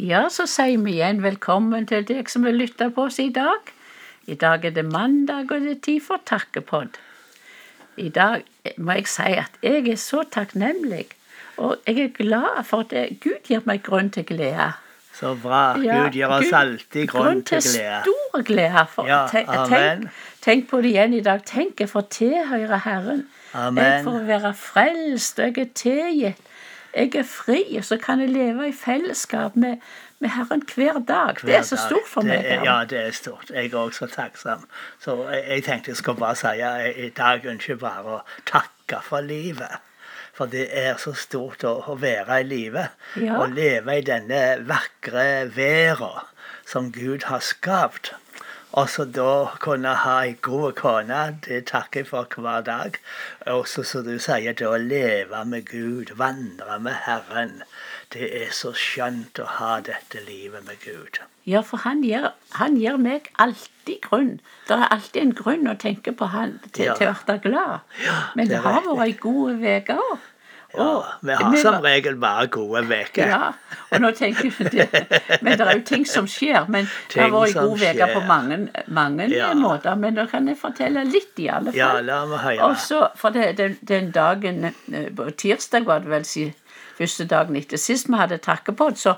Ja, så sier vi igjen velkommen til deg som vil lytte på oss i dag. I dag er det mandag, og det er tid for takkepodd. I dag må jeg si at jeg er så takknemlig, og jeg er glad for at Gud gir meg grunn til glede. Så bra. Ja, Gud gir oss alltid grunn til glede. Grunn til stor glede. For, Ja, tenk, amen. tenk, på det igjen i dag. Tenk, jeg får tilhøre Herren. Jeg får være frelst, og jeg er tilgitt. Jeg er fri, og så kan jeg leve i fellesskap med, med Herren hver dag. det er så stort for Det meg. er- Ja, det er stort. Jeg er også takksom. Så jeg, jeg tenkte jeg skulle bare si at i dag ønsker jeg bare å takke for livet. For det er så stort å, å være i livet. Ja. Å leve i denne vakre verden som Gud har skapt. Og så da kunne ha ei god kone, det takker jeg for hver dag. Og så som du sier, det å leve med Gud, vandre med Herren. Det er så skjønt å ha dette livet med Gud. Ja, for han gir, han gir meg alltid grunn. Det er alltid en grunn å tenke på han til, Ja. til å bli glad. Men det det har vært ei god uke òg. Ja, vi har som regel bare gode uker. Ja, og nå tenker du det. Men det er jo ting som skjer. Men det har vært gode uker på mange, mange Ja. måter. Men da kan jeg fortelle litt, i alle fall. Ja, la meg høre. Også, for det, den, den dagen eh, På tirsdag var det vel si, første dagen etter sist vi hadde takkepod, så,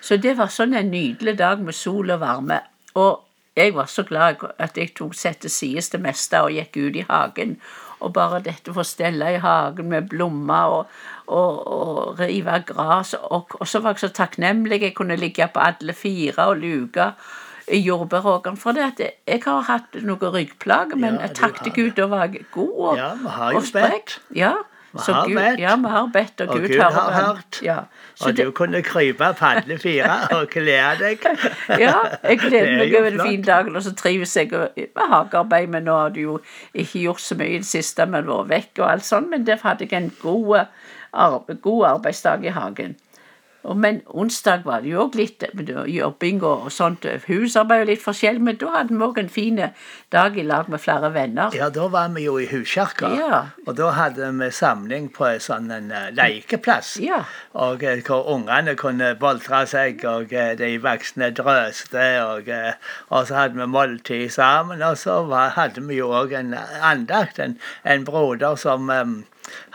så det var sånn en nydelig dag med sol og varme. Og jeg var så glad at jeg tok sett til sides det meste og gikk ut i hagen. Og bare dette for å stelle i hagen med blomster og, og, og rive gras. Og, og så var jeg så takknemlig jeg kunne ligge på alle fire og luke i jordbæråkeren. For det at jeg, jeg har hatt noen ryggplager, men Ja, takk til Gud da var god og, Ja, vi har jo og. Ja, Vi har Gud, bedt. Ja, vi har bedt, og, Og Gud, Gud har hørt. Ja. Og det, du kunne krype på alle fire og glede deg. ja, jeg gleder er meg over den fin dagen, og så trives jeg med hagearbeid. Men nå har du jo ikke gjort så mye i det siste, men vært vekk og alt sånt. Men derfor hadde jeg en god, arbe- god arbeidsdag i hagen. Men onsdag var det jo òg litt jobbing og, sånt. Husarbeid og litt forskjell. Men da hadde vi òg en fin dag i lag med flere venner. Ja, da var vi jo i huskirka. Ja. Og da hadde vi samling på en sånn en eh, lekeplass. Ja. Og eh, hvor ungene kunne boltre seg, og eh, de voksne drøste. Og, og så hadde vi måltid sammen. Og så var, hadde vi jo òg en andakt. En, en broder som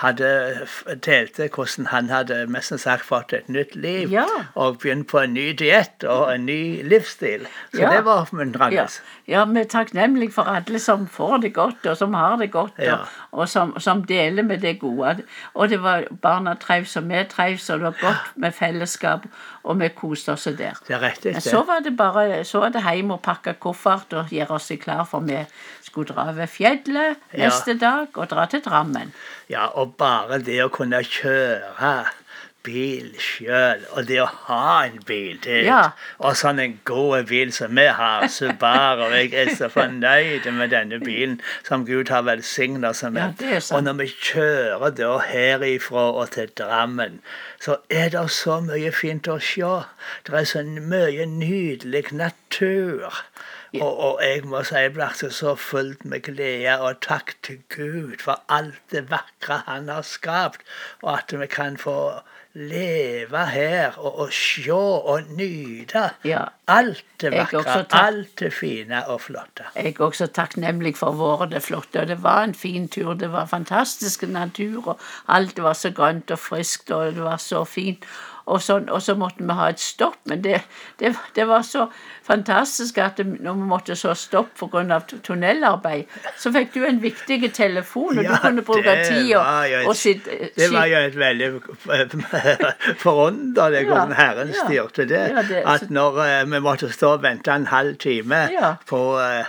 hadde delte hvordan han hadde mest sagt fått et nytt liv. Ja. Og begynt på en ny diett og en ny livsstil. Så Ja. det var oppmuntrende. Ja, ja vi er takknemlige for alle som får det godt, og som har det godt, og, og som, som deler med det gode. Og det var barna trivs, og vi trivs, og det var godt med fellesskap, og vi koste oss der. Det er riktig. Men så var det bare så var det hjem og pakke koffert og gjøre oss klar, for vi skulle dra over fjellet neste dag og dra til Drammen. Ja, og bare det å kunne kjøre bil sjøl, og det å ha en bil til, Ja. og sånn en god bil som vi har, Subaru, og jeg er så fornøyd med denne bilen som Gud har velsigna oss Ja, med. er og når vi kjører da herifra og til Drammen, så er det så mye fint å se. Det er så mye nydelig natur. Og, og jeg må si jeg ble så fullt med glede og takk til Gud for alt det vakre Han har skapt, og at vi kan få leve her og, og se og nyte Ja. alt det vakre, alt det fine og flotte. Jeg er også takknemlig for våre det flotte. og Det var en fin tur. Det var fantastisk natur, og alt var så grønt og friskt, og det var så fint. Og, sånn, og så måtte vi ha et stopp, men det, det, det var så fantastisk at det, når vi måtte så stopp pga. tunnelarbeid, så fikk du en viktig telefon, og du kunne bruke tida og sitte Det var jo et veldig forunderlig hvordan Ja, Herren ja. styrte det. Ja, det- At når uh, vi måtte stå og vente en halv time Ja. på, uh,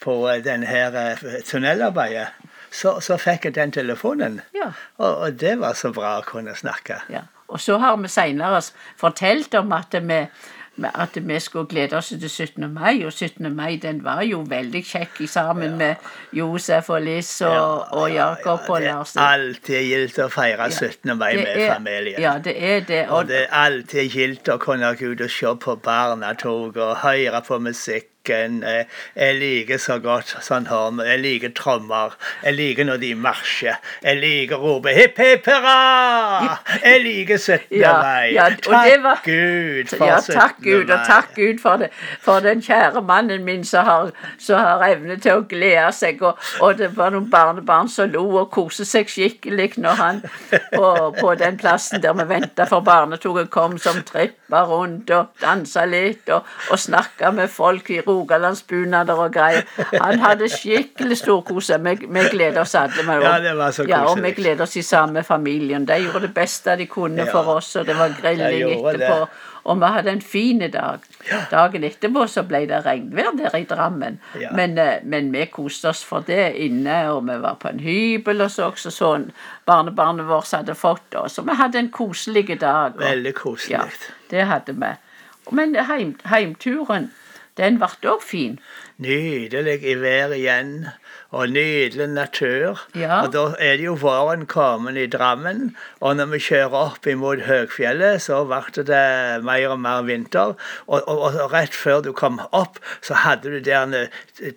på eh, denne her eh, tunnelarbeidet, så, så fikk jeg den telefonen. Ja. Og, og det var så bra å kunne snakke. Ja. Og så har vi senere fortalt om at vi, at vi skulle glede oss til 17. mai, og 17. mai den var jo veldig kjekk sammen sammen med Josef og Liss og, og Jakob og det er alltid gildt å feire 17. mai med er- familien. Ja, det er det. Og Og, det er alltid gildt å kunne gå ut og se på barnetog og høre på musikk bakken. Jeg, jeg liker så godt sånn horn. Jeg liker trommer. Jeg liker når de marsjer. Jeg liker rope hipp hipp hurra! Jeg liker 17. Ja, mai. ja, takk var- Gud for Ja, 17. takk Gud, og takk Gud for, det, for den kjære mannen min som har, som har evne til å glede seg. Og, og det var noen barnebarn som lo og koste seg skikkelig når han på, på den plassen der vi venta for barnetoget kom, som trippa rundt og dansa litt og, og snakka med folk i rogalandsbunader og greier. Han hadde skikkelig storkose. Vi, vi gleder oss alle. Med Ja, det var så ja, og vi koselig. gleder oss i samme familien. De gjorde det beste de kunne Ja. for oss, og det var grilling etterpå. det. Og vi hadde en fin dag. Dagen etterpå så ble det regnvær der i Drammen. Ja. Men, eh, men vi koste oss for det inne, og vi var på en hybel og så også sånn barnebarnet vårt hadde fått oss. Og vi hadde en koselig dag. Og, Veldig koselig. ja, det hadde vi. Men heim, heimturen, den ble òg fin. Nydelig i vær igjen, og nydelig natur. Ja. Og da er det jo våren kommet i Drammen. Og når vi kjører opp imot Høgfjellet, så ble det mer og mer vinter. Og, og, og rett før du kom opp, så hadde du der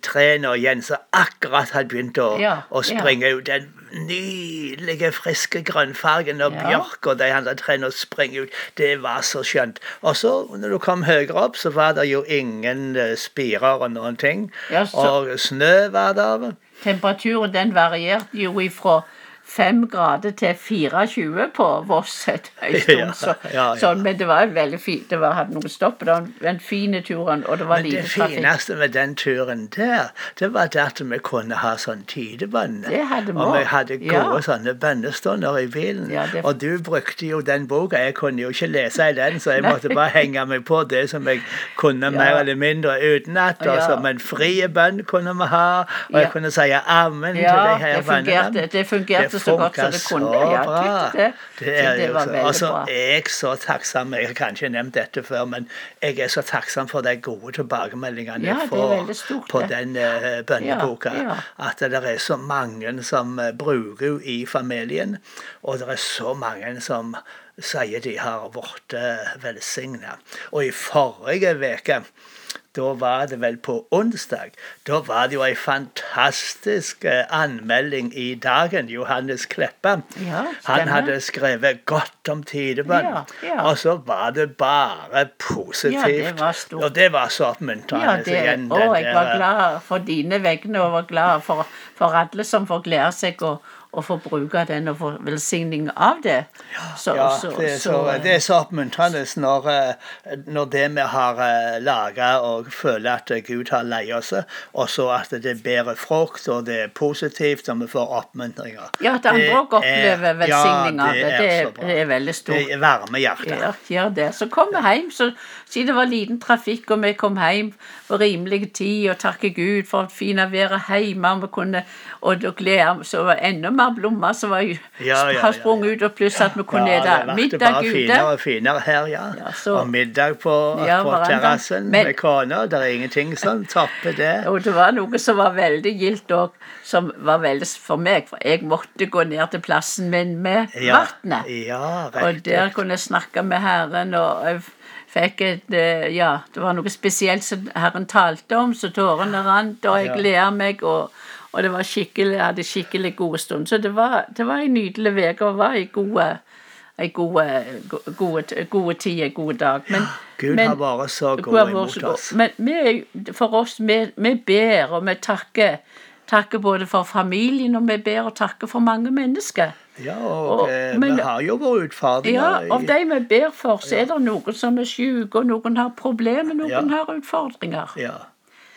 trærne igjen som akkurat hadde begynt å, Ja, å springe ut. Den nydelige, friske grønnfargen og Ja. og de andre trærne springer ut. Det var så skjønt. Og så, når du kom høyere opp, så var det jo ingen eh, spirer og noen ting. Ja, Og snø var der. Temperaturen den varierte jo ifra 5 grader til 24 på Voss et- en stund. Ja, ja, ja. Sånn, men det var veldig fint. Det var, hadde noen stopp. Det var en, fin turen, og det var Men lite det trafikk. fineste med den turen der, det var at vi kunne ha sånn Det vi Og vi hadde gode sånne bønnestunder i bilen. Det- Og du brukte jo den boka. Jeg kunne jo ikke lese i den, så jeg måtte bare henge meg på det som jeg kunne mer eller mindre utenat. Ja. Men frie bønn kunne vi ha, og jeg kunne si amen til de her det fungerte, bønnene. det fungerte så godt som det kunne. så Ja, bra. det. Det er det var så. altså, så er jeg så takksom Jeg har kanskje nevnt dette før, men jeg er så takksom for de gode tilbakemeldingene jeg får stort, på den eh, bønneboka. Ja, ja. At det er så mange som eh, bruker henne i familien, og det er så mange som sier de har blitt uh, velsigna. Og i forrige uke da var det vel på onsdag. Da var det jo ei fantastisk eh, anmelding i Dagen. Johannes Kleppa. Ja, Han hadde skrevet godt om tidebønn. Ja, ja. Og så var det bare positivt. Ja, det var. Og det var så oppmuntrende. Det, igjen, å, den jeg var glad for dine vegne, og var glad for, for alle som får glede seg og, og få bruke den og få velsigning av det. Så, Ja, så- det er så, så- det er så oppmuntrende når, eh, når det vi har laga og føler at Gud har leid oss, og så at det bærer frukt, og det er positivt, og vi får oppmuntringer. Ja, at andre òg opplever er- velsigning av ja, det. Det er, det er veldig stort. Det varmer hjertet. Ja, gjør det. Så kom vi hjem, så siden det var liten trafikk, og vi kom hjem på rimelig tid, og takker Gud for at fine været hjemme, og vi kunne, og glede så var enda mer blomster som var Ja, ja, har sprunget ut, og pluss at vi kunne Ja, ete det ble middag bare ute. finere og finere her, ja. Så- og middag på, på terrassen med kona. Det er ingenting som topper det. Og det var noe som var veldig gildt òg, som var veldig for meg. For jeg måtte gå ned til plassen min med Ja, vannet. ja Og der kunne jeg snakke med Herren, og jeg fikk et eh, Ja, det var noe spesielt som Herren talte om, så tårene rant, og jeg gleder meg, og, og det var skikkelig, jeg hadde skikkelig gode stund. Så det var, det var en nydelig uke, og var ei gode Ei gode, gode, gode tid, en god dag. Men, Gud men- har vært så god imot oss. Men vi, for oss, vi, vi ber, og vi takker, takker både for familien, og vi ber og takker for mange mennesker. Ja, og, Og- eh, men- vi har jo våre utfordringer. Ja, av de vi ber for, så er det noen som er syke, og noen har problemer, noen Ja. har utfordringer. Ja.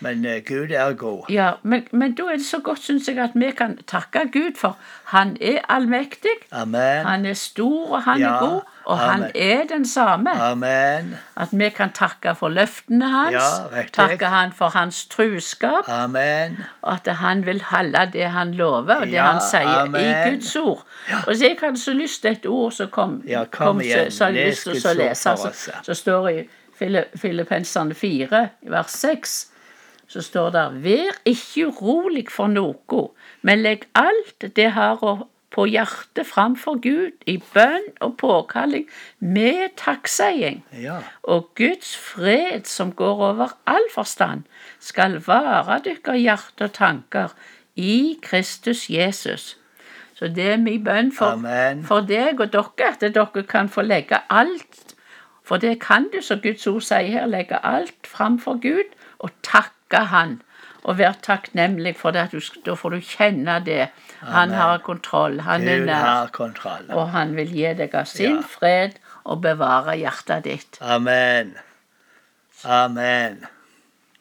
Men uh, Gud er god. Ja, men, men da er det så godt, syns jeg, at vi kan takke Gud for Han er allmektig, Amen. han er stor, og han Ja, er god, og han er den samme. Amen. At vi kan takke for løftene hans, Ja, takke han for hans truskap, Amen. og at han vil holde det han lover, og det Ja, han sier amen. i Guds ord. Og så jeg hadde så lyst til et ord som kom, Ja, kom igjen. så, så jeg lyst til å lese. for Så, så står det i Fili- Filippenserne 4, vers 6, så står det Vær ikke urolig for noe, men legg alt det har på hjertet framfor Gud i bønn og påkalling med takkseiing. Ja. Og Guds fred, som går over all forstand, skal vare dere hjerte og tanker i Kristus Jesus. Så det er min bønn for, for deg og dere, at dere kan få legge alt For det kan du, som Guds ord sier her, legge alt framfor Gud og takke Han. Og være takknemlig for det. Da får du kjenne det. Han Amen. har kontroll. Han er nær. kontroll. Og han vil gi deg av sin Ja. fred og bevare hjertet ditt. Amen. Amen.